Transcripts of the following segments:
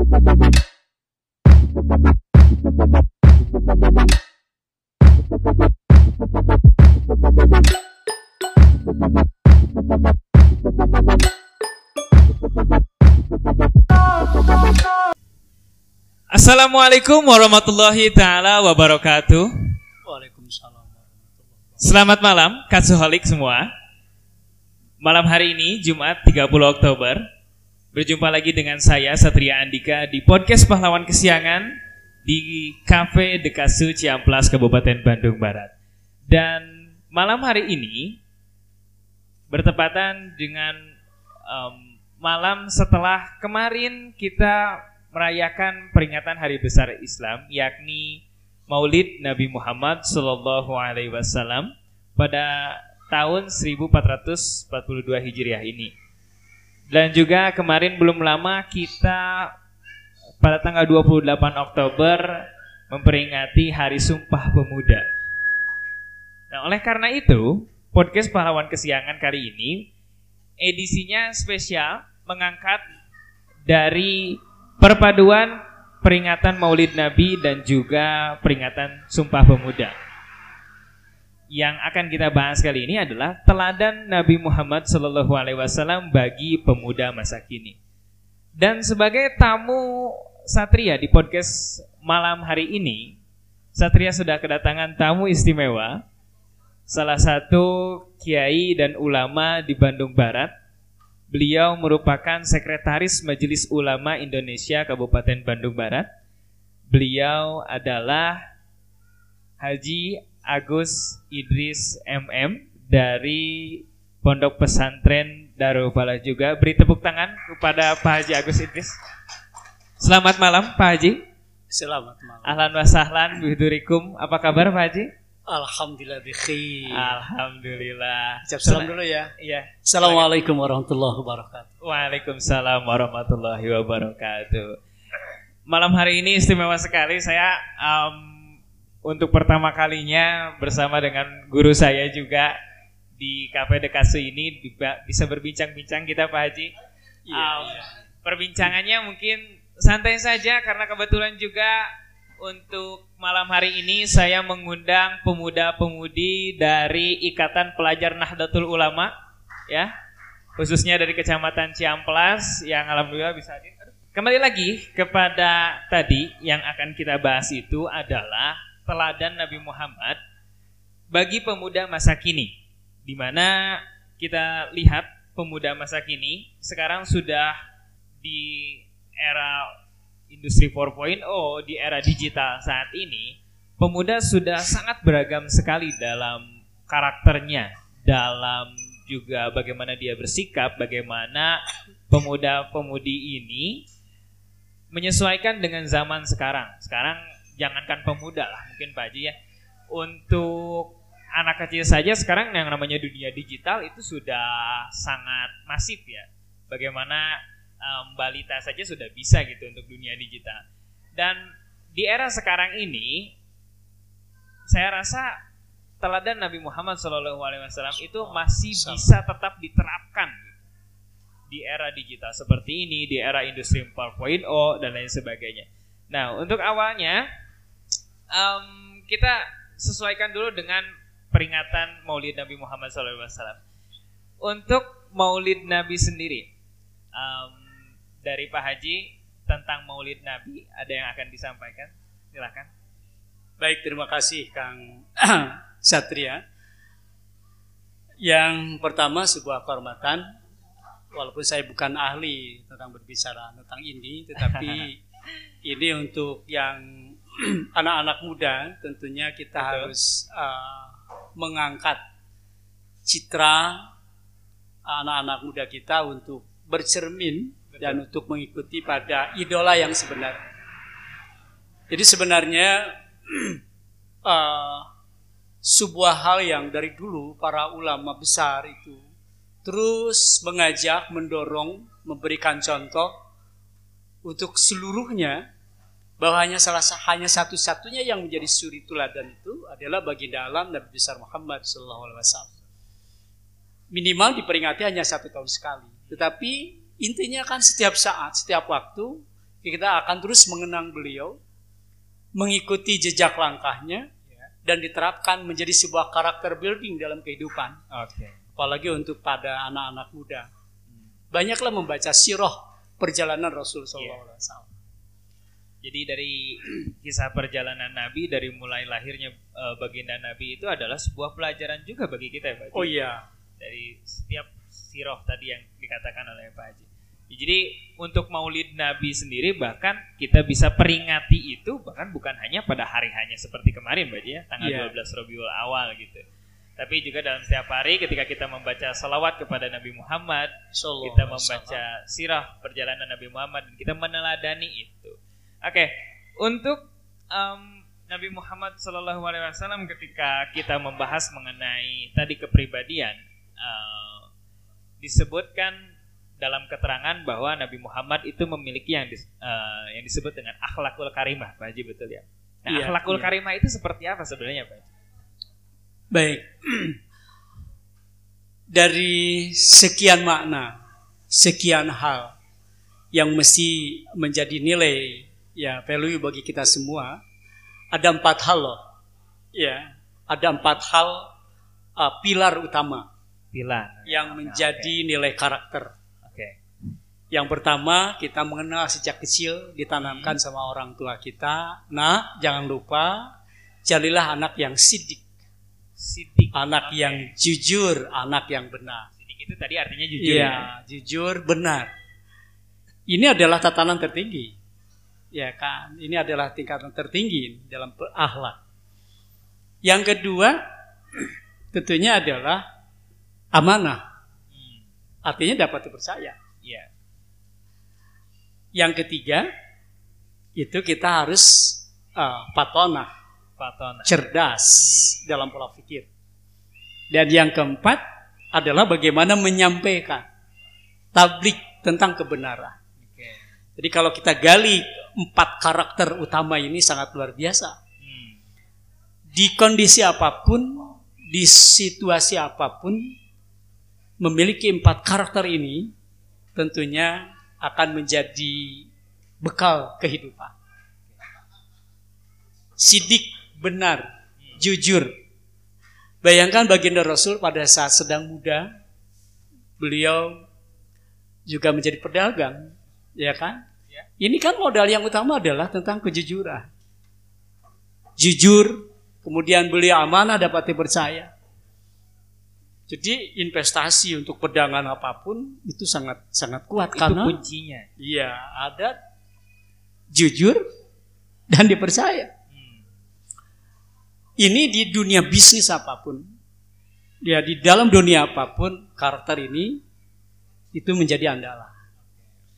Assalamualaikum warahmatullahi taala wabarakatuh. Waalaikumsalam. Selamat malam, Katsuholik semua. Malam hari ini, Jumat 30 Oktober, berjumpa lagi dengan saya, Satria Andika, di podcast Pahlawan Kesiangan di Cafe Dekasu Ciamplas, Kabupaten Bandung Barat. Dan malam hari ini, bertepatan dengan um, malam setelah kemarin kita merayakan peringatan Hari Besar Islam, yakni Maulid Nabi Muhammad Sallallahu Alaihi Wasallam pada tahun 1442 Hijriah ini. Dan juga kemarin belum lama kita pada tanggal 28 Oktober memperingati Hari Sumpah Pemuda. Nah, oleh karena itu, podcast Pahlawan Kesiangan kali ini edisinya spesial mengangkat dari perpaduan peringatan Maulid Nabi dan juga peringatan Sumpah Pemuda. Yang akan kita bahas kali ini adalah teladan Nabi Muhammad Shallallahu Alaihi Wasallam bagi pemuda masa kini. Dan sebagai tamu Satria di podcast malam hari ini, Satria sudah kedatangan tamu istimewa, salah satu kiai dan ulama di Bandung Barat. Beliau merupakan sekretaris Majelis Ulama Indonesia Kabupaten Bandung Barat. Beliau adalah Haji Agus Idris MM dari Pondok Pesantren Darul Falah juga. Beri tepuk tangan kepada Pak Haji Agus Idris. Selamat malam Pak Haji. Selamat malam. Ahlan wa sahlan bihudurikum. Apa kabar Pak Haji? Alhamdulillah bikhair. Alhamdulillah. Ucap salam dulu ya. Iya. Assalamualaikum warahmatullahi wabarakatuh. Waalaikumsalam warahmatullahi wabarakatuh. Malam hari ini istimewa sekali saya um, untuk pertama kalinya bersama dengan guru saya juga di Cafe Dekasu ini bisa berbincang-bincang kita Pak Haji. Iya, Um, iya. Perbincangannya mungkin santai saja karena kebetulan juga untuk malam hari ini saya mengundang pemuda-pemudi dari Ikatan Pelajar Nahdlatul Ulama ya khususnya dari Kecamatan Ciamplas yang alhamdulillah bisa hadir. Kembali lagi kepada tadi yang akan kita bahas itu adalah teladan Nabi Muhammad bagi pemuda masa kini di mana kita lihat pemuda masa kini sekarang sudah di era industri 4.0 di era digital saat ini, pemuda sudah sangat beragam sekali dalam karakternya, dalam juga bagaimana dia bersikap, bagaimana pemuda-pemudi ini menyesuaikan dengan zaman sekarang. Sekarang jangankan pemuda lah, mungkin Pak Haji ya. Untuk anak kecil saja sekarang yang namanya dunia digital itu sudah sangat masif ya. Bagaimana um, balita saja sudah bisa gitu untuk dunia digital. Dan di era sekarang ini, saya rasa teladan Nabi Muhammad SAW itu masih bisa tetap diterapkan di era digital seperti ini, di era industri 4.0 dan lain sebagainya. Nah, untuk awalnya um, kita sesuaikan dulu dengan peringatan Maulid Nabi Muhammad SAW. Untuk Maulid Nabi sendiri, um, dari Pak Haji tentang Maulid Nabi ada yang akan disampaikan? Silakan. Baik, terima kasih Kang Satria. Yang pertama sebuah kehormatan walaupun saya bukan ahli tentang berbicara tentang ini, tetapi ini untuk yang anak-anak muda tentunya kita Betul. harus uh, mengangkat citra anak-anak muda kita untuk bercermin dan untuk mengikuti pada idola yang sebenarnya. Jadi sebenarnya uh, sebuah hal yang dari dulu para ulama besar itu terus mengajak, mendorong, memberikan contoh untuk seluruhnya bahwa hanya salah sa- hanya satu-satunya yang menjadi suri teladan itu adalah baginda alam Nabi besar Muhammad Sallallahu Alaihi Wasallam. Minimal diperingati hanya satu tahun sekali. Tetapi intinya kan setiap saat, setiap waktu kita akan terus mengenang beliau, mengikuti jejak langkahnya, Ya. dan diterapkan menjadi sebuah karakter building dalam kehidupan. Oke. Apalagi untuk pada anak-anak muda. Banyaklah membaca sirah perjalanan Rasul Sallallahu Alaihi Wasallam. Jadi dari kisah perjalanan Nabi dari mulai lahirnya eh, baginda Nabi itu adalah sebuah pelajaran juga bagi kita ya Pak Haji. Oh iya, Dari setiap siroh tadi yang dikatakan oleh Pak Haji. Jadi untuk Maulid Nabi sendiri bahkan kita bisa peringati itu bahkan bukan hanya pada hari hanya seperti kemarin Pak Haji ya tanggal Iya. 12 Rabiul Awal gitu. Tapi juga dalam setiap hari ketika kita membaca salawat kepada Nabi Muhammad, kita membaca sirah perjalanan Nabi Muhammad dan kita meneladani itu. Oke, untuk em, Nabi Muhammad Shallallahu Alaihi Wasallam ketika kita membahas mengenai tadi kepribadian, eh, disebutkan dalam keterangan bahwa Nabi Muhammad itu memiliki yang dis- eh, yang disebut dengan akhlakul karimah, Pak Haji betul ya? Nah, Iya, akhlakul iya. karimah itu seperti apa sebenarnya, Pak Haji? Baik. Dari sekian makna, sekian hal yang mesti menjadi nilai ya value bagi kita semua, ada empat hal loh. Ya, ada empat hal uh, pilar utama Pilar. yang menjadi nilai karakter. Oke. Yang pertama, kita mengenal sejak kecil ditanamkan sama orang tua kita. Nah, jangan lupa jadilah anak yang sidik, Sidik. anak Oke. yang jujur, anak yang benar. Sidik itu tadi artinya jujur ya. Iya, jujur, benar. Ini adalah tatanan tertinggi. Ya kan? Ini adalah tingkatan tertinggi dalam akhlak. Yang kedua, tentunya adalah amanah. Hmm, Artinya dapat dipercaya. Iya. Yang ketiga, itu kita harus uh, patonah, Fatona. cerdas dalam pola pikir. Dan yang keempat adalah bagaimana menyampaikan tablik tentang kebenaran. Jadi kalau kita gali empat karakter utama ini sangat luar biasa. Hmm. Di kondisi apa pun, di situasi apa pun, memiliki empat karakter ini tentunya akan menjadi bekal kehidupan. Sidik, benar, jujur. Bayangkan baginda Rasul pada saat sedang muda, beliau juga menjadi pedagang, ya kan? Ya. Ini kan modal yang utama adalah tentang kejujuran. Jujur, kemudian beliau amanah dapat dipercaya. Jadi investasi untuk pedagang apa pun itu sangat sangat kuat Itu karena kuncinya. iya ada jujur dan dipercaya. Hmm. Ini di dunia bisnis apa pun. Ya di dalam dunia apa pun karakter ini itu menjadi andalan.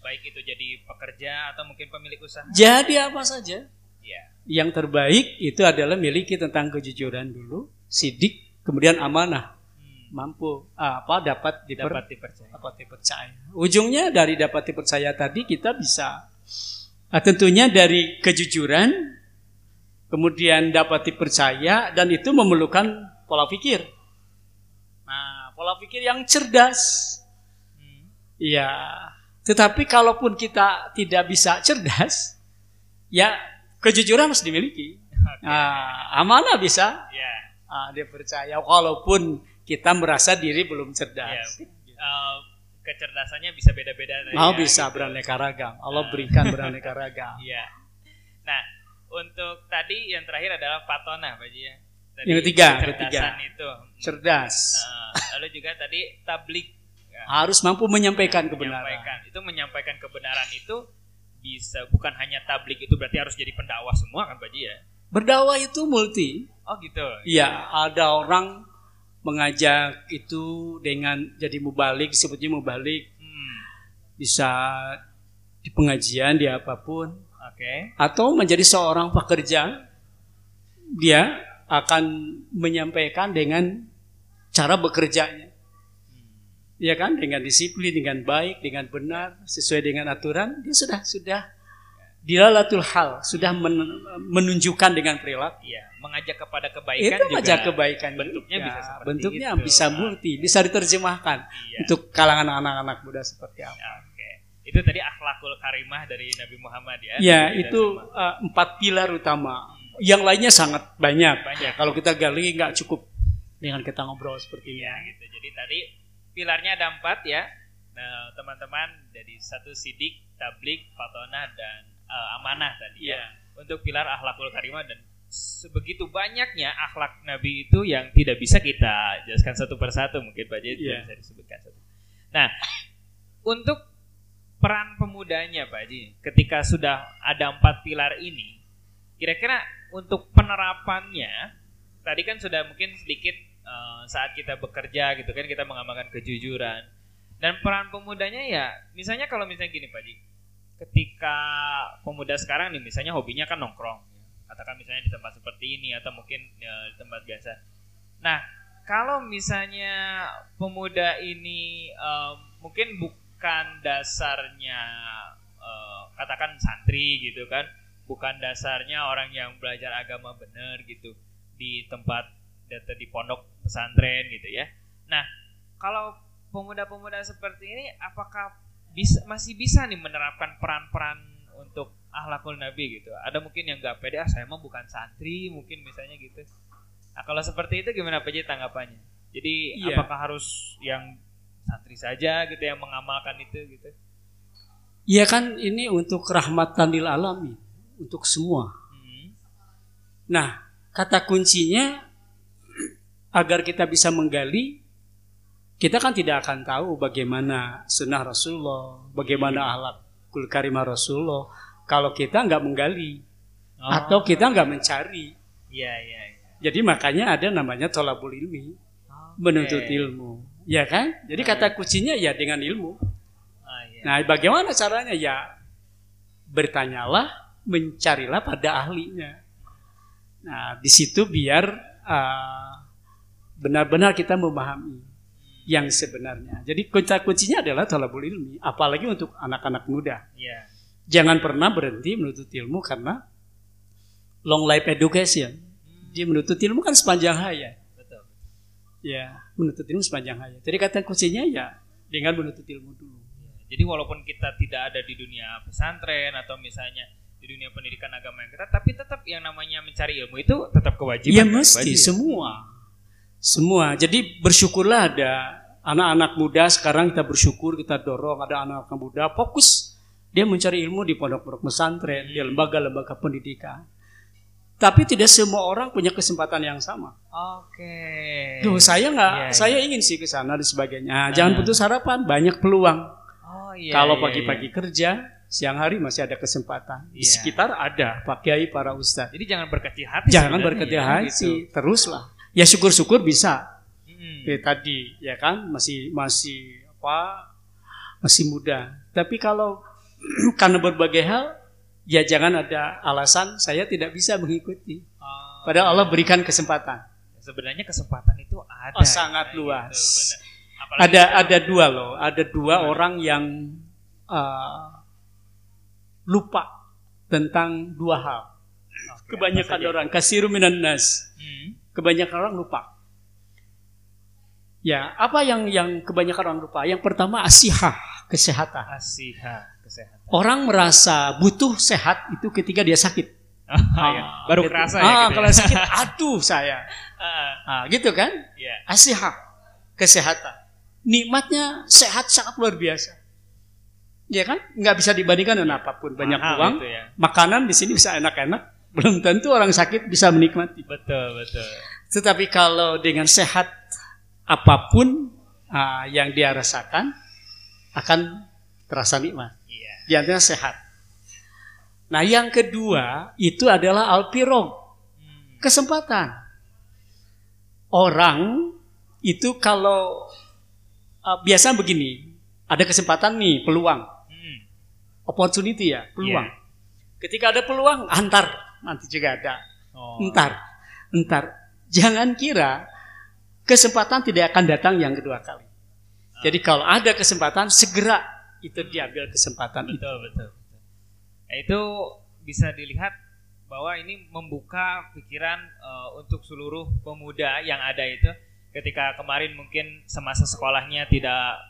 Baik itu jadi pekerja atau mungkin pemilik usaha. Jadi apa saja Iya. yang terbaik itu adalah miliki tentang kejujuran dulu, sidik, kemudian amanah, Hmm. mampu apa dapat diper, Dapat dipercaya. dapat dipercaya. Ujungnya dari dapat dipercaya tadi kita bisa ah, tentunya dari kejujuran, kemudian dapat dipercaya dan itu memerlukan pola pikir. Nah, pola pikir yang cerdas. Hmm. Iya. Tetapi kalaupun kita tidak bisa cerdas, ya kejujuran harus dimiliki. Oke. Nah, amanah bisa Ya. ah, dipercaya walaupun kita merasa diri belum Ya. cerdas. Eh, kecerdasannya bisa beda-beda. Mau ya, bisa gitu. beraneka ragam. Allah berikan beraneka ragam. Iya. Nah, untuk tadi yang terakhir adalah patona, Pak Ji ya. Tadi Yang ketiga, kecerdasan ketiga. itu. Cerdas. Eh, lalu juga tadi tablik. Ya, Harus mampu menyampaikan kebenaran. menyampaikan. Itu menyampaikan kebenaran itu bisa bukan hanya tablik itu berarti harus jadi pendakwah semua kan Pak Ji ya. Berdakwah itu multi. Oh gitu. Iya, ada orang mengajak itu dengan jadi mubalik, disebutnya mubalik. Hmm. Bisa di pengajian, di apa pun. Oke. Atau menjadi seorang pekerja, dia akan menyampaikan dengan cara bekerjanya. Hmm. Ya kan, dengan disiplin, dengan baik, dengan benar, sesuai dengan aturan, dia sudah sudah dilalatul hal, sudah men- menunjukkan dengan perilaku. Iya, mengajak kepada kebaikan itu aja kebaikan bentuknya juga. bisa seperti bentuknya itu. bisa multi bisa diterjemahkan Iya. untuk kalangan anak-anak muda seperti apa Ya, Oke. Itu tadi akhlakul karimah dari Nabi Muhammad ya. Ya, Nabi itu uh, empat pilar utama. Yang lainnya sangat banyak. Banyak. Ya, kalau kita gali nggak cukup dengan kita ngobrol seperti ini. Ya, gitu. Jadi tadi pilarnya ada empat ya. Nah, teman-teman dari satu sidik, tablik, fatonah dan uh, amanah tadi ya. Ya. Untuk pilar akhlakul karimah dan sebegitu banyaknya akhlak Nabi itu yang tidak bisa kita jelaskan satu persatu mungkin Pak Jadi Iya. bisa disebutkan satu. Nah, untuk peran pemudanya Pak Haji, ketika sudah ada empat pilar ini, kira-kira untuk penerapannya, tadi kan sudah mungkin sedikit eh, saat kita bekerja gitu kan kita mengamalkan kejujuran. Dan peran pemudanya ya, misalnya kalau misalnya gini Pak Haji, ketika pemuda sekarang nih misalnya hobinya kan nongkrong, katakan misalnya di tempat seperti ini atau mungkin ya, di tempat biasa. Nah, kalau misalnya pemuda ini em, mungkin bukan dasarnya eh, katakan santri gitu kan, bukan dasarnya orang yang belajar agama benar gitu. Di tempat atau di pondok pesantren gitu ya. Nah, kalau pemuda-pemuda seperti ini apakah bisa masih bisa nih menerapkan peran-peran untuk akhlakul nabi gitu? Ada mungkin yang nggak pede, ah saya mah bukan santri mungkin misalnya gitu. Nah, kalau seperti itu gimana Ji tanggapannya? Jadi Iya. apakah harus yang santri saja gitu yang mengamalkan itu gitu? Iya kan ini untuk rahmatan lil alamin, untuk semua. Hmm. Nah, kata kuncinya agar kita bisa menggali, kita kan tidak akan tahu bagaimana sunnah Rasulullah, bagaimana ahlak karimah Rasulullah, kalau kita nggak menggali Oh, atau kita nggak mencari. Iya iya. iya. Jadi makanya ada namanya tolabul ilmi, Oke. menuntut ilmu, ya kan? Jadi kata kuncinya ya dengan ilmu. Ah, iya. Nah, bagaimana caranya ya bertanyalah, mencarilah pada ahlinya. Nah, di situ biar uh, benar-benar kita memahami yang sebenarnya. Jadi kunci kuncinya adalah talabul ilmi, apalagi untuk anak-anak muda. Iya. Jangan pernah berhenti menuntut ilmu karena long life education. Dia menuntut ilmu kan sepanjang hayat. Betul. Ya, menuntut ilmu sepanjang hayat. Jadi kata kuncinya ya dengan menuntut ilmu dulu. Jadi walaupun kita tidak ada di dunia pesantren atau misalnya di dunia pendidikan agama yang ketat, tapi tetap yang namanya mencari ilmu itu tetap kewajiban. Iya kan, mesti semua. Semua. Jadi bersyukurlah ada anak-anak muda sekarang kita bersyukur kita dorong ada anak-anak muda fokus dia mencari ilmu di pondok-pondok pesantren, di lembaga-lembaga pendidikan. Tapi tidak semua orang punya kesempatan yang sama. Oke. Duh, saya nggak, Iya, saya ingin sih ke sana dan sebagainya. Ah. Jangan putus harapan, banyak peluang. Oh iya. Kalau iya, pagi-pagi kerja, siang hari masih ada kesempatan. Di Iya. sekitar ada Pak Kiai, para ustadz. iya. Jadi jangan berkecil hati. Jangan berkecil ya, hati, gitu. teruslah. Ya syukur-syukur bisa. Mm-mm. Kayak tadi, ya kan masih masih apa? Masih muda. Tapi kalau karena berbagai hal, ya jangan ada alasan saya tidak bisa mengikuti. Oh, Padahal Allah berikan kesempatan. sebenarnya kesempatan itu ada. Oh, sangat ya, luas. Gitu, benar. Apalagi Ada ada dua loh, ada dua Gimana? orang yang uh, lupa tentang dua hal. Oke, Kebanyakan orang kasiru minan nas. Hmm. Kebanyakan orang lupa. Ya, apa yang yang kebanyakan orang lupa? Yang pertama asihah, kesehatan. Asiha kesehatan. Orang merasa butuh sehat itu ketika dia sakit. Ah, iya. Baru gitu. kerasa ah, ya. gitu ya. kalau sakit, aduh saya. Ah, Ah, gitu kan? Iya. Asihah, kesehatan. Nikmatnya sehat sangat luar biasa. Ya kan? Nggak bisa dibandingkan dengan apa pun. Banyak Mahal uang, itu ya. makanan di sini bisa enak-enak. Belum tentu orang sakit bisa menikmati. Betul betul. Tetapi kalau dengan sehat apa pun ah, yang dia rasakan akan terasa nikmat. Iya. Di antaranya sehat. Nah, yang kedua itu adalah alpirog, Hmm. kesempatan. Orang itu kalau ah, biasa begini, ada kesempatan nih, peluang, Hmm. opportunity ya, peluang. Iya. Ketika ada peluang, antar nanti juga ada. Oh. Entar, entar. Jangan kira kesempatan tidak akan datang yang kedua kali. Jadi kalau ada kesempatan, segera itu diambil kesempatan itu. Betul betul. betul. Nah, itu bisa dilihat bahwa ini membuka pikiran eh, untuk seluruh pemuda yang ada itu ketika kemarin mungkin semasa sekolahnya tidak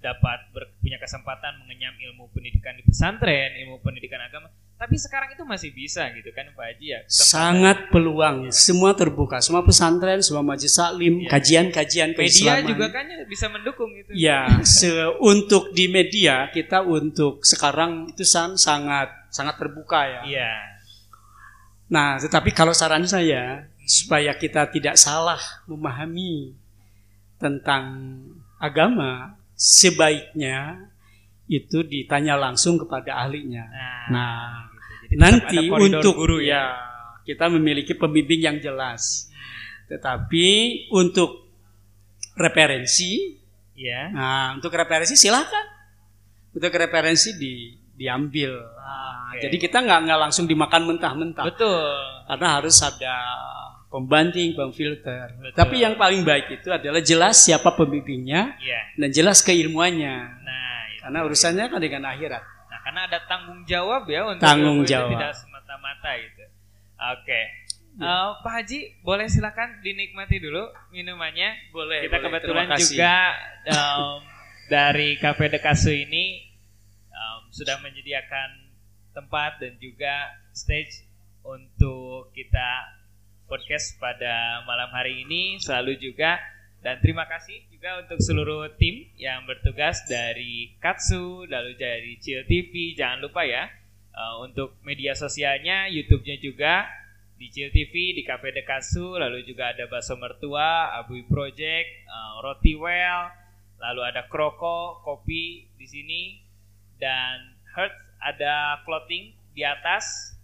dapat ber- punya kesempatan mengenyam ilmu pendidikan di pesantren, ilmu pendidikan agama. Tapi sekarang itu masih bisa gitu kan Pak Haji ya. Sangat peluang, semua terbuka, semua pesantren, semua majelis taklim, Iya. kajian-kajian media keislaman. juga kan ya bisa mendukung itu. Ya, se- untuk di media kita untuk sekarang itu san- sangat sangat terbuka ya. Iya. Nah, tetapi kalau saran saya supaya kita tidak salah memahami tentang agama, sebaiknya itu ditanya langsung kepada ahlinya. Nah, Nah, nanti untuk guru ya. ya kita memiliki pembimbing yang jelas. Tetapi untuk referensi, Iya. nah untuk referensi silakan. Untuk referensi di diambil. Nah, Oke. Jadi kita nggak nggak langsung dimakan mentah-mentah Betul. karena harus ada pembanding, pemfilter. Betul. Tapi yang paling baik itu adalah jelas siapa pembimbingnya Iya. dan jelas keilmuannya. Nah, itu. Karena urusannya kan dengan akhirat. Karena ada tanggung jawab ya untuk Tanggung jawab. tidak semata-mata itu. Oke. Eh, Pak Haji, boleh silakan dinikmati dulu minumannya. Boleh. Kita boleh. kebetulan juga em, dari Cafe de Casu ini em, sudah menyediakan tempat dan juga stage untuk kita podcast pada malam hari ini selalu juga dan terima kasih juga untuk seluruh tim yang bertugas dari Katsu lalu dari Chill TV jangan lupa ya. Eh, untuk media sosialnya YouTube-nya juga di Chill TV di Cafe de Katsu lalu juga ada Baso Mertua Abui Project eh, Roti Well lalu ada Kroko kopi di sini dan Hertz ada clothing di atas.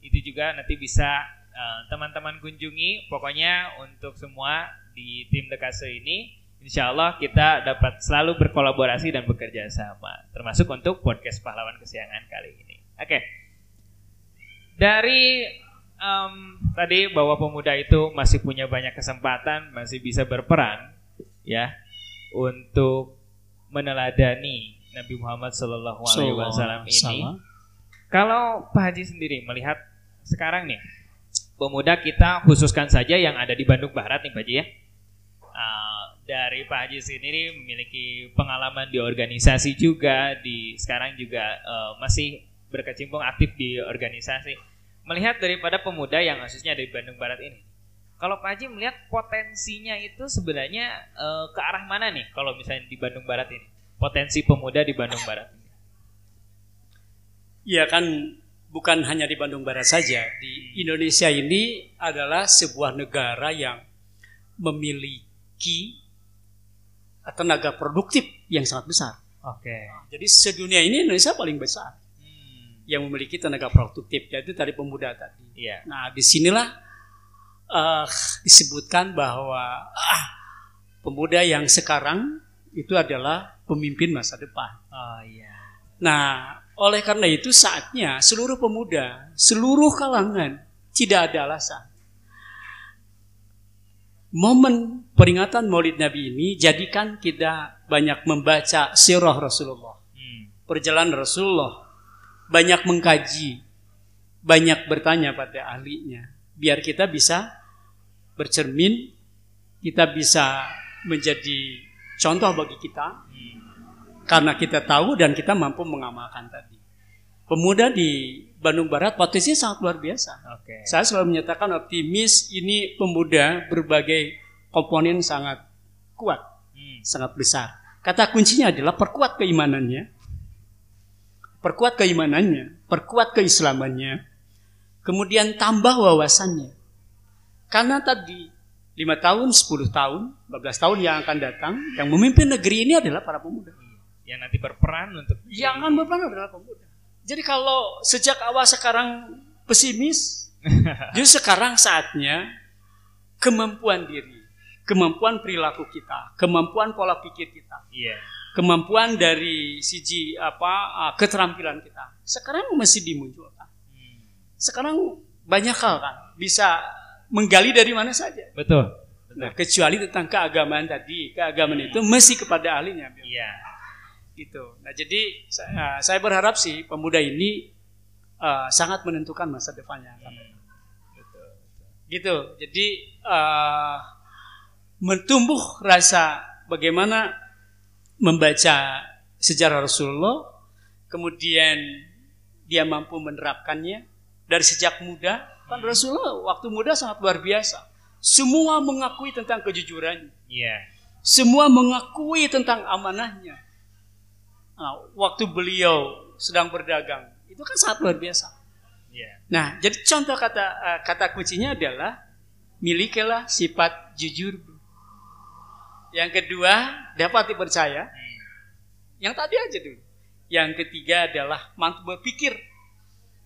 Itu juga nanti bisa eh, teman-teman kunjungi. Pokoknya untuk semua di tim Dekase ini Insya Allah kita dapat selalu berkolaborasi dan bekerja sama termasuk untuk podcast pahlawan kesiangan kali ini oke dari em, tadi bahwa pemuda itu masih punya banyak kesempatan masih bisa berperan ya untuk meneladani Nabi Muhammad Shallallahu Alaihi Wasallam ini Sama. kalau Pak Haji sendiri melihat sekarang nih pemuda kita khususkan saja yang ada di Bandung Barat nih Pak Haji ya. Uh, dari Pak Haji sendiri memiliki pengalaman di organisasi juga di sekarang juga uh, masih berkecimpung aktif di organisasi. Melihat daripada pemuda yang khususnya dari Bandung Barat ini. Kalau Pak Haji melihat potensinya itu sebenarnya uh, ke arah mana nih kalau misalnya di Bandung Barat ini? Potensi pemuda di Bandung Barat. Iya kan bukan hanya di Bandung Barat saja. Di Indonesia ini adalah sebuah negara yang memiliki tenaga produktif yang sangat besar. Oke. Jadi sedunia ini Indonesia paling besar Hmm, yang memiliki tenaga produktif, yaitu tadi pemuda tadi. Iya. Nah, di sinilah eh, disebutkan bahwa ah, pemuda yang sekarang itu adalah pemimpin masa depan. Oh iya. Nah, oleh karena itu saatnya seluruh pemuda, seluruh kalangan tidak ada alasan. Momen peringatan Maulid Nabi ini jadikan kita banyak membaca sirah Rasulullah, Hmm. perjalanan Rasulullah, banyak mengkaji, banyak bertanya pada ahlinya, biar kita bisa bercermin, kita bisa menjadi contoh bagi kita, karena kita tahu dan kita mampu mengamalkan tadi. Pemuda di Bandung Barat potensinya sangat luar biasa. Oke. Saya selalu menyatakan optimis ini pemuda berbagai komponen sangat kuat, Hmm. sangat besar. Kata kuncinya adalah perkuat keimanannya, perkuat keimanannya, perkuat keislamannya, kemudian tambah wawasannya. Karena tadi lima tahun, 10 tahun, 12 tahun yang akan datang, yang memimpin negeri ini adalah para pemuda. Yang nanti berperan untuk Yang akan berperan adalah pemuda. Jadi kalau sejak awal sekarang pesimis, justru sekarang saatnya kemampuan diri, kemampuan perilaku kita, kemampuan pola pikir kita, Iya. kemampuan dari sisi apa keterampilan kita. Sekarang mesti dimunculkan. Hmm. Sekarang banyak hal kan bisa menggali dari mana saja. Betul. Nah, kecuali tentang keagamaan tadi, keagamaan itu mesti kepada ahlinya. Iya. Gitu. Nah jadi saya, saya berharap sih pemuda ini uh, sangat menentukan masa depannya. Hmm. Betul. Gitu. Jadi uh, mentumbuh rasa bagaimana membaca sejarah Rasulullah, kemudian dia mampu menerapkannya dari sejak muda. Kan Rasulullah waktu muda sangat luar biasa. Semua mengakui tentang kejujurannya. Iya. Semua mengakui tentang amanahnya. Nah, waktu beliau sedang berdagang, itu kan sangat luar biasa. Iya. Nah, jadi contoh kata eh, kata kuncinya adalah milikilah sifat jujur. Yang kedua, dapat dipercaya. Hmm. Yang tadi aja dulu. Yang ketiga adalah mampu berpikir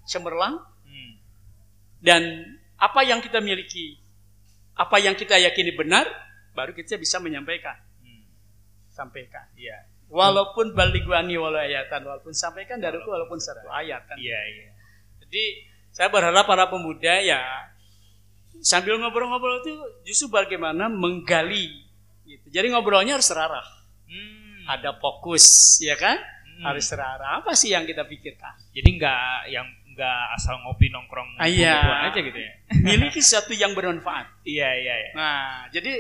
cemerlang Hmm. dan apa yang kita miliki, apa yang kita yakini benar, baru kita bisa menyampaikan. Hmm. Sampaikan. Iya. Walaupun baliguani walau ayatan, walaupun sampaikan dariku walaupun satu ayat kan. Iya, iya. Jadi saya berharap para pemuda ya sambil ngobrol-ngobrol itu justru bagaimana menggali gitu. Jadi ngobrolnya harus terarah. Hmm. Ada fokus, ya kan? Hmm. Harus terarah. Apa sih yang kita pikirkan? Jadi nggak yang nggak asal ngopi nongkrong Ah, iya. ngobrol aja gitu ya. Miliki sesuatu yang bermanfaat. iya, iya, iya. Nah, jadi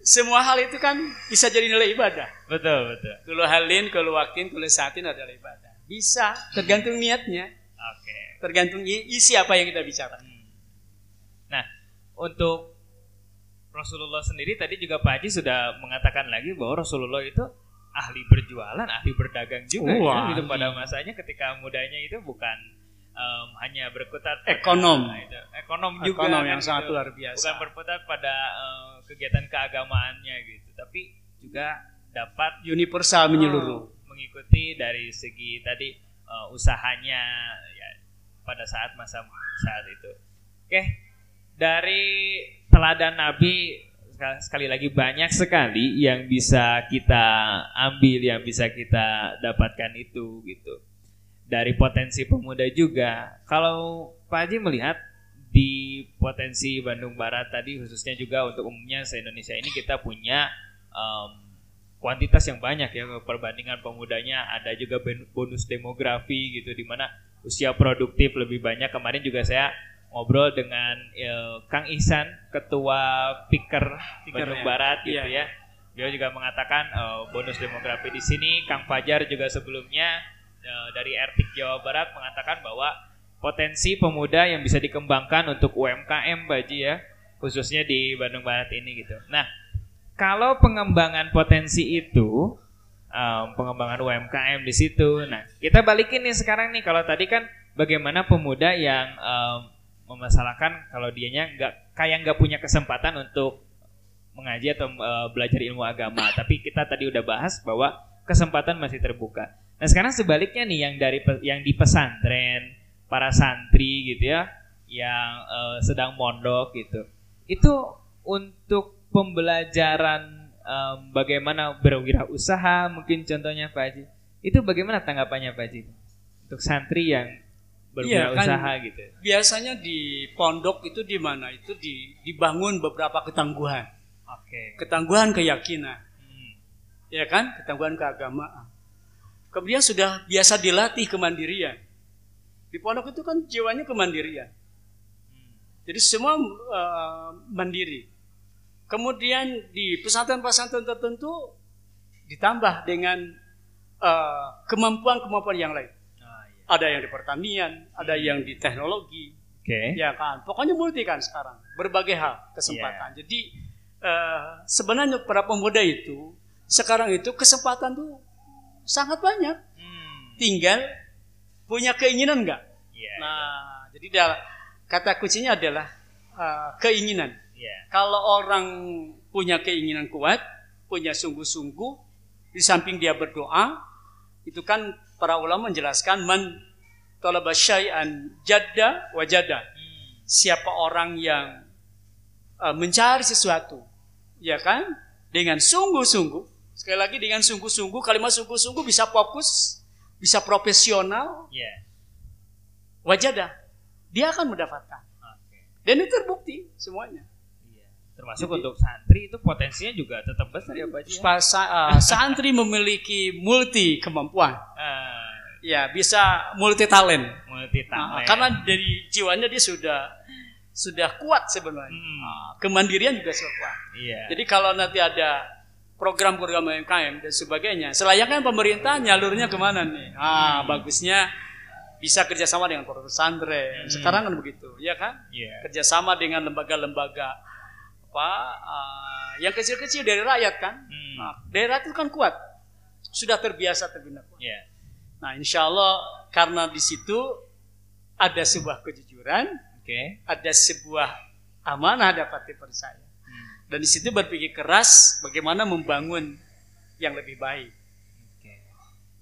semua hal itu kan bisa jadi nilai ibadah. Betul, betul. Kalau halin, kalau waktin, kalau saatin adalah ibadah. Bisa, tergantung niatnya, Oke. tergantung i- isi apa yang kita bicara. Hmm. Nah, untuk Rasulullah sendiri tadi juga Pak Haji sudah mengatakan lagi bahwa Rasulullah itu ahli berjualan, ahli berdagang juga Wah, ya. Pada masanya ketika mudanya itu bukan em, hanya berkutat Ekonom. Nah, itu. ekonom juga Ekonom kan yang sangat gitu. luar biasa. Bukan berputar pada eh, kegiatan keagamaannya gitu, tapi juga dapat Universal menyeluruh. Oh, mengikuti dari segi tadi eh, usahanya ya pada saat masa saat itu. Oke, dari teladan Nabi sekali lagi banyak sekali yang bisa kita ambil, yang bisa kita dapatkan itu gitu. Dari potensi pemuda juga. Kalau Pak Haji melihat di potensi Bandung Barat tadi khususnya juga untuk umumnya se Indonesia ini kita punya em, kuantitas yang banyak ya perbandingan pemudanya ada juga bonus demografi gitu di mana usia produktif lebih banyak kemarin juga saya ngobrol dengan eh, Kang Ihsan ketua Piker Piker, Bandung ya. Barat gitu Iya. ya dia juga mengatakan eh, bonus demografi di sini Kang Fajar juga sebelumnya dari Ertik Jawa Barat mengatakan bahwa potensi pemuda yang bisa dikembangkan untuk UMKM Baji ya khususnya di Bandung Barat ini gitu. Nah kalau pengembangan potensi itu em, pengembangan UMKM di situ. Nah, kita balikin nih sekarang nih kalau tadi kan bagaimana pemuda yang em, memasalahkan kalau dianya nggak kayak nggak punya kesempatan untuk mengaji atau eh, belajar ilmu agama. Tapi kita tadi udah bahas bahwa kesempatan masih terbuka. Nah, sekarang sebaliknya nih yang dari yang di pesantren, para santri gitu ya, yang eh, sedang mondok gitu. Itu untuk pembelajaran em, bagaimana berwirausaha mungkin contohnya Pak Haji. Itu bagaimana tanggapannya Pak Haji? Untuk santri yang Iya, berwirausaha gitu. Biasanya di pondok itu di mana? Itu di, dibangun beberapa ketangguhan. Oke. Ketangguhan keyakinan. Hmm. Ya kan? Ketangguhan keagamaan. Kemudian sudah biasa dilatih kemandirian. Di pondok itu kan jiwanya kemandirian. Hmm. Jadi semua eh, mandiri. Kemudian di pesantren-pesantren tertentu ditambah dengan eh, kemampuan-kemampuan yang lain. Ah, iya. Ada yang di pertanian, ada yang di teknologi, Oke. ya kan. Pokoknya multi kan sekarang, berbagai hal kesempatan. Jadi eh, sebenarnya para pemuda itu sekarang itu kesempatan tuh sangat banyak. Hmm. Tinggal punya keinginan nggak? Iya. Nah, jadi dah- kata kuncinya adalah eh, keinginan. Iya. Kalau orang punya keinginan kuat, punya sungguh-sungguh, di samping dia berdoa, itu kan para ulama menjelaskan man talaba syai'an jadda wajada. Hmm. Siapa orang yang eh, mencari sesuatu, ya kan? Dengan sungguh-sungguh. Sekali lagi dengan sungguh-sungguh, kalimat sungguh-sungguh bisa fokus, bisa profesional, Iya. wajada. Dia akan mendapatkan. Oke. Dan itu terbukti semuanya. Iya. Termasuk Jadi- untuk santri itu potensinya juga tetap besar ya Pak ya? Uh, santri memiliki multi kemampuan. Ah, Ya, bisa multi talent. multi Nah, talent. karena dari jiwanya dia sudah sudah kuat sebenarnya. Hmm. Nah, kemandirian juga sudah kuat. iya. Jadi kalau nanti ada program-program UMKM dan sebagainya. Selayaknya pemerintah nyalurnya ke mana nih? Ah, bagusnya bisa kerjasama dengan pondok pesantren. Hmm. Sekarang kan begitu, ya kan? Yeah. Kerjasama dengan lembaga-lembaga apa uh, yang kecil-kecil dari rakyat kan? Hmm. Nah, daerah itu kan kuat, sudah terbiasa terbina kuat. Yeah. Nah, insya Allah karena di situ ada sebuah kejujuran, okay. ada sebuah amanah dapat dipercaya, hmm. Dan di situ berpikir keras bagaimana membangun yang lebih baik. Okay.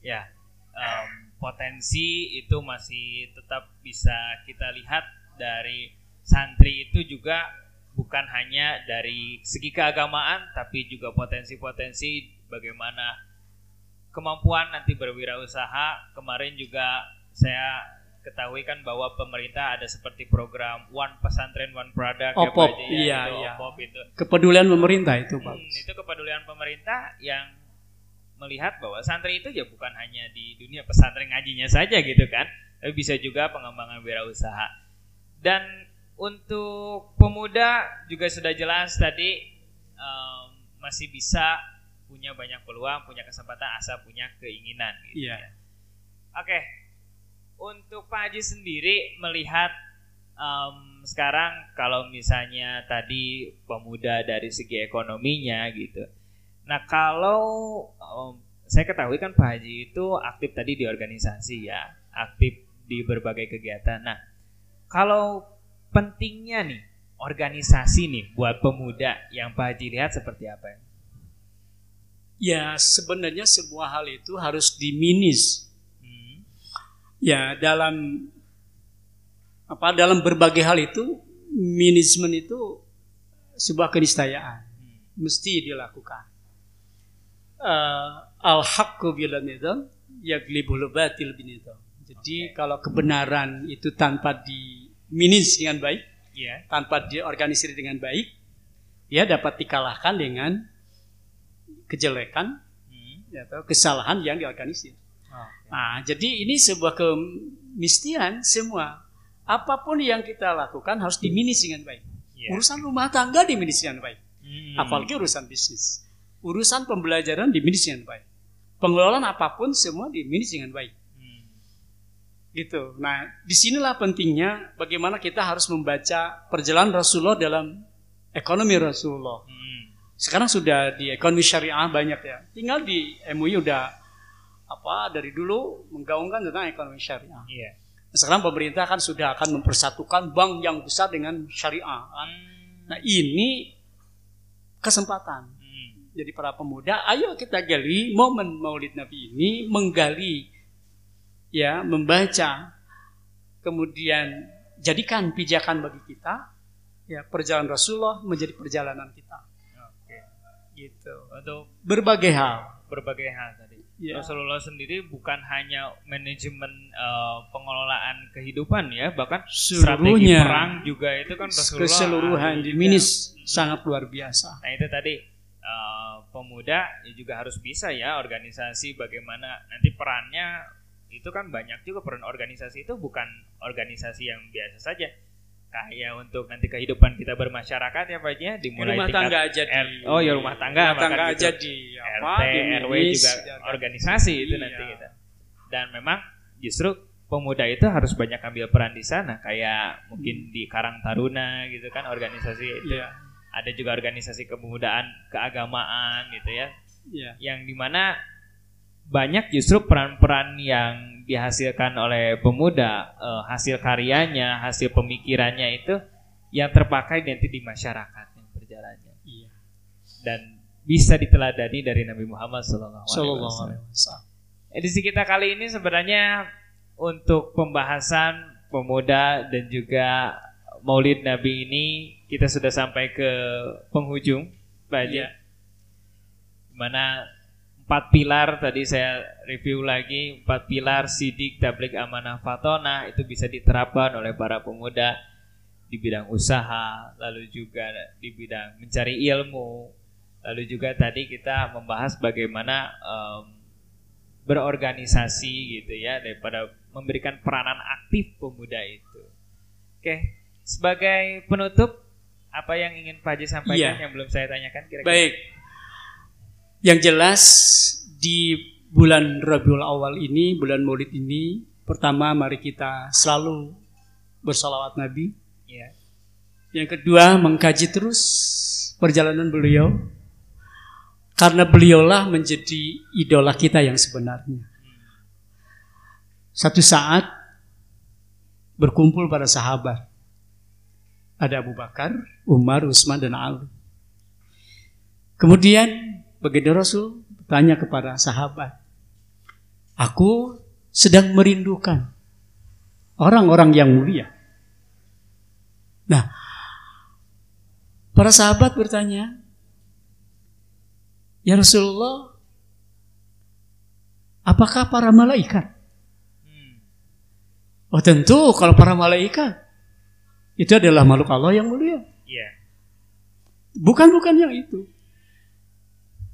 Ya. Um, potensi itu masih tetap bisa kita lihat dari santri itu juga bukan hanya dari segi keagamaan tapi juga potensi-potensi bagaimana kemampuan nanti berwirausaha kemarin juga saya ketahui kan bahwa pemerintah ada seperti program One Pesantren One Product ya, Opop, ya, iya, itu, iya. Opop itu. Kepedulian pemerintah itu, Pak. Hmm, itu kepedulian pemerintah yang melihat bahwa santri itu ya bukan hanya di dunia pesantren ngajinya saja gitu kan, tapi bisa juga pengembangan wirausaha. Dan untuk pemuda juga sudah jelas tadi um, masih bisa punya banyak peluang, punya kesempatan asal punya keinginan. Gitu yeah. ya. Oke, untuk Pak Haji sendiri melihat um, sekarang kalau misalnya tadi pemuda dari segi ekonominya gitu, Nah kalau um, saya ketahui kan Pak Haji itu aktif tadi di organisasi ya, aktif di berbagai kegiatan. Nah kalau pentingnya nih organisasi nih buat pemuda yang Pak Haji lihat seperti apa? Ya sebenarnya semua hal itu harus diminis. Ya dalam apa dalam berbagai hal itu minismen itu sebuah keniscayaan hmm. mesti dilakukan uh, al haqqu bila nizam yaglibul batil binizam. Jadi okay. kalau kebenaran itu tanpa diminis dengan baik, yeah. tanpa diorganisir dengan baik, dia dapat dikalahkan dengan kejelekan hmm. Ya, atau kesalahan yang diorganisir. Okay. Nah, jadi ini sebuah kemistian semua. Apa pun yang kita lakukan harus diminis dengan baik. Yeah. Urusan rumah tangga diminis dengan baik. Hmm. Apalagi urusan bisnis urusan pembelajaran dimanage dengan baik. Pengelolaan apa pun semua dimanage dengan baik. Hmm. Gitu. Nah, di sinilah pentingnya bagaimana kita harus membaca perjalanan Rasulullah dalam ekonomi Rasulullah. Hmm. Sekarang sudah di ekonomi syariah banyak ya. Tinggal di MUI udah apa dari dulu menggaungkan tentang ekonomi syariah. Yeah. sekarang pemerintah kan sudah akan mempersatukan bank yang besar dengan syariah. Kan? Hmm. Nah ini kesempatan jadi para pemuda, ayo kita gali momen Maulid Nabi ini menggali ya, membaca kemudian jadikan pijakan bagi kita ya perjalanan Rasulullah menjadi perjalanan kita. Oke. Gitu. Untuk berbagai hal, berbagai hal Ya. Rasulullah sendiri bukan hanya manajemen uh, pengelolaan kehidupan ya, bahkan strategi perang juga itu kan Rasulullah keseluruhan di minis sangat luar biasa. Nah, itu tadi uh, pemuda ya juga harus bisa ya organisasi bagaimana nanti perannya. Itu kan banyak juga peran organisasi itu bukan organisasi yang biasa saja kayak untuk nanti kehidupan kita bermasyarakat ya Pak ya dimulai rumah tangga aja di oh ya rumah tangga rumah tangga gitu. aja di apa RT di RW juga ya, organisasi iya. itu nanti kita dan memang justru pemuda itu harus banyak ambil peran di sana kayak mungkin di Karang Taruna gitu kan organisasi itu yeah ada juga organisasi kepemudaan keagamaan gitu ya yeah. yang di mana banyak justru peran-peran yang dihasilkan oleh pemuda uh, hasil karyanya hasil pemikirannya itu yang terpakai nanti di masyarakat yang berjalannya yeah. dan bisa diteladani dari Nabi Muhammad SAW. Edisi kita kali ini sebenarnya untuk pembahasan pemuda dan juga Maulid Nabi ini kita sudah sampai ke penghujung, Pak Haji. Ya. Mana empat pilar tadi saya review lagi empat pilar sidik tablik amanah fatona itu bisa diterapkan oleh para pemuda di bidang usaha lalu juga di bidang mencari ilmu lalu juga tadi kita membahas bagaimana um, berorganisasi gitu ya daripada memberikan peranan aktif pemuda itu oke sebagai penutup apa yang ingin Pak Haji sampaikan iya. yang belum saya tanyakan kira-kira? Baik. Yang jelas di bulan Rabiul Awal ini, bulan Maulid ini, pertama mari kita selalu bersalawat Nabi. Ya. Yang kedua mengkaji terus perjalanan beliau karena beliaulah menjadi idola kita yang sebenarnya. Satu saat berkumpul para sahabat. Ada Abu Bakar, Umar, Utsman dan Ali. Kemudian baginda Rasul bertanya kepada sahabat, "Aku sedang merindukan orang-orang yang mulia." Nah, para sahabat bertanya, "Ya Rasulullah, apakah para malaikat?" Hmm. Oh tentu kalau para malaikat itu adalah makhluk Allah yang mulia. Iya. Bukan bukan yang itu.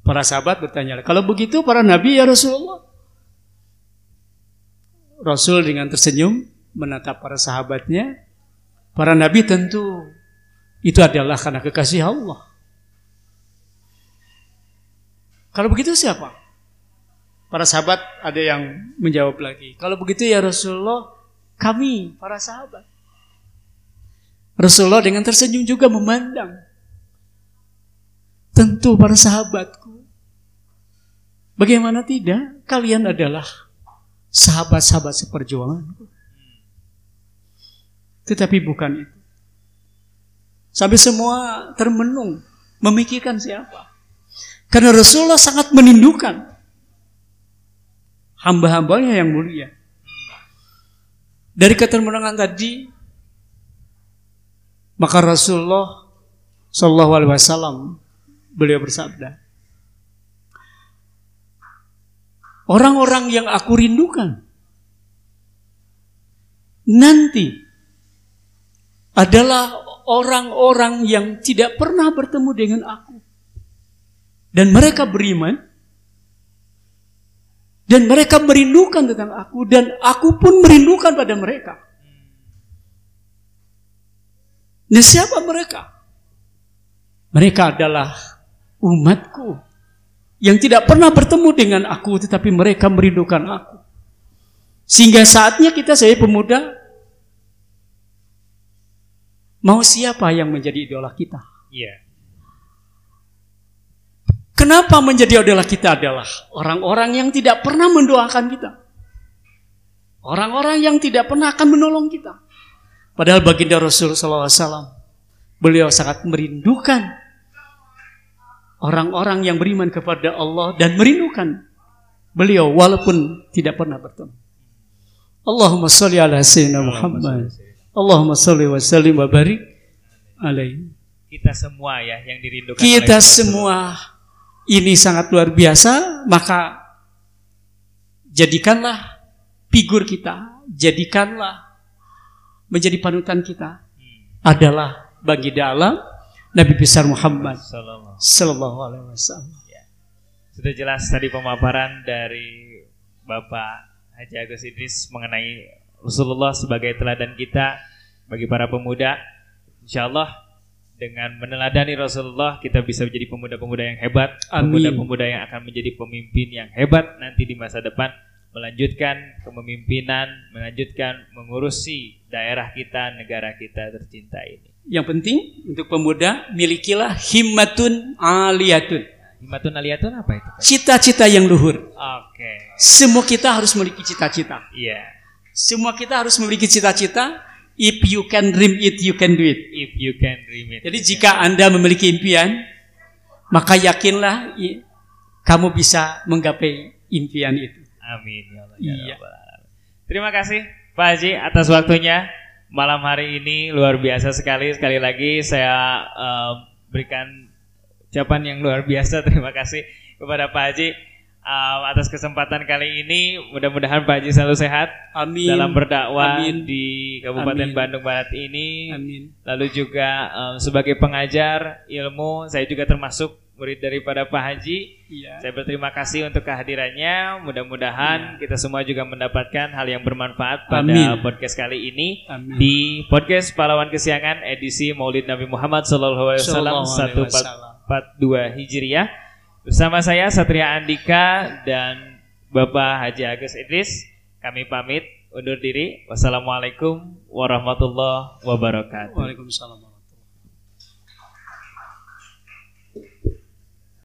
Para sahabat bertanya, kalau begitu para nabi ya Rasulullah. Rasul dengan tersenyum menatap para sahabatnya. Para nabi tentu itu adalah karena kekasih Allah. Kalau begitu siapa? Para sahabat ada yang menjawab lagi. Kalau begitu ya Rasulullah, kami para sahabat. Rasulullah dengan tersenyum juga memandang. Tentu para sahabatku. Bagaimana tidak? Kalian adalah sahabat-sahabat seperjuanganku. Tetapi bukan itu. Sampai semua termenung, memikirkan siapa. Karena Rasulullah sangat merindukan hamba-hambanya yang mulia. Dari ketermenungan tadi, maka Rasulullah Shallallahu Alaihi Wasallam beliau bersabda, orang-orang yang aku rindukan. Nanti adalah orang-orang yang tidak pernah bertemu dengan aku. Dan mereka beriman. Dan mereka merindukan tentang aku. Dan aku pun merindukan pada mereka. Nah siapa mereka? Mereka adalah umatku yang tidak pernah bertemu dengan aku tetapi mereka merindukan aku. Sehingga saatnya kita saya pemuda mau siapa yang menjadi idola kita? Iya. Kenapa menjadi idola kita adalah orang-orang yang tidak pernah mendoakan kita. Orang-orang yang tidak pernah akan menolong kita. Padahal baginda Rasul SAW beliau sangat merindukan orang-orang yang beriman kepada Allah dan merindukan beliau walaupun tidak pernah bertemu. Allahumma salli ala sayyidina Muhammad. Allahumma salli wa sallim wa barik alaihi. Kita semua ya yang dirindukan Kita semua ini sangat luar biasa, maka jadikanlah figur kita, jadikanlah menjadi panutan kita Hmm. adalah bagi dalam Nabi besar Muhammad Sallallahu. Alaihi Wasallam. Sudah jelas tadi pemaparan dari Bapak Haji Agus Idris mengenai Rasulullah sebagai teladan kita bagi para pemuda. Insya Allah dengan meneladani Rasulullah kita bisa menjadi pemuda-pemuda yang hebat, pemuda-pemuda yang akan menjadi pemimpin yang hebat nanti di masa depan, melanjutkan kepemimpinan, melanjutkan mengurusi daerah kita, negara kita tercinta ini. Yang penting untuk pemuda milikilah himmatun aliyatun. Himatun aliyatun apa itu? Cita-cita yang luhur. Oke, Semua kita harus memiliki cita-cita. iya. Semua kita harus memiliki cita-cita. If you can dream it, you can do it. If you can dream it. Jadi jika Anda memiliki impian, maka yakinlah kamu bisa menggapai impian itu. Amin ya Allah. ya Iya. Terima kasih Pak Haji atas waktunya malam hari ini luar biasa sekali. Sekali lagi saya eh, berikan ucapan yang luar biasa. Terima kasih kepada Pak Haji eh, atas kesempatan kali ini. Mudah-mudahan Pak Haji selalu sehat Amin. dalam berdakwah Amin. di Kabupaten Amin. Bandung Barat ini. Amin. Lalu juga em, sebagai pengajar ilmu, saya juga termasuk murid daripada Pak Haji. Iya. Saya berterima kasih untuk kehadirannya. Mudah-mudahan kita semua juga mendapatkan hal yang bermanfaat pada Amin. podcast kali ini Amin. di podcast Pahlawan Kesiangan edisi Maulid Nabi Muhammad Sallallahu Alaihi Wasallam Sallallahu alaihi wasallam. 1442 Hijriah Bersama saya Satria Andika dan Bapak Haji Agus Idris, kami pamit undur diri. Wassalamualaikum warahmatullahi wabarakatuh. Waalaikumsalam.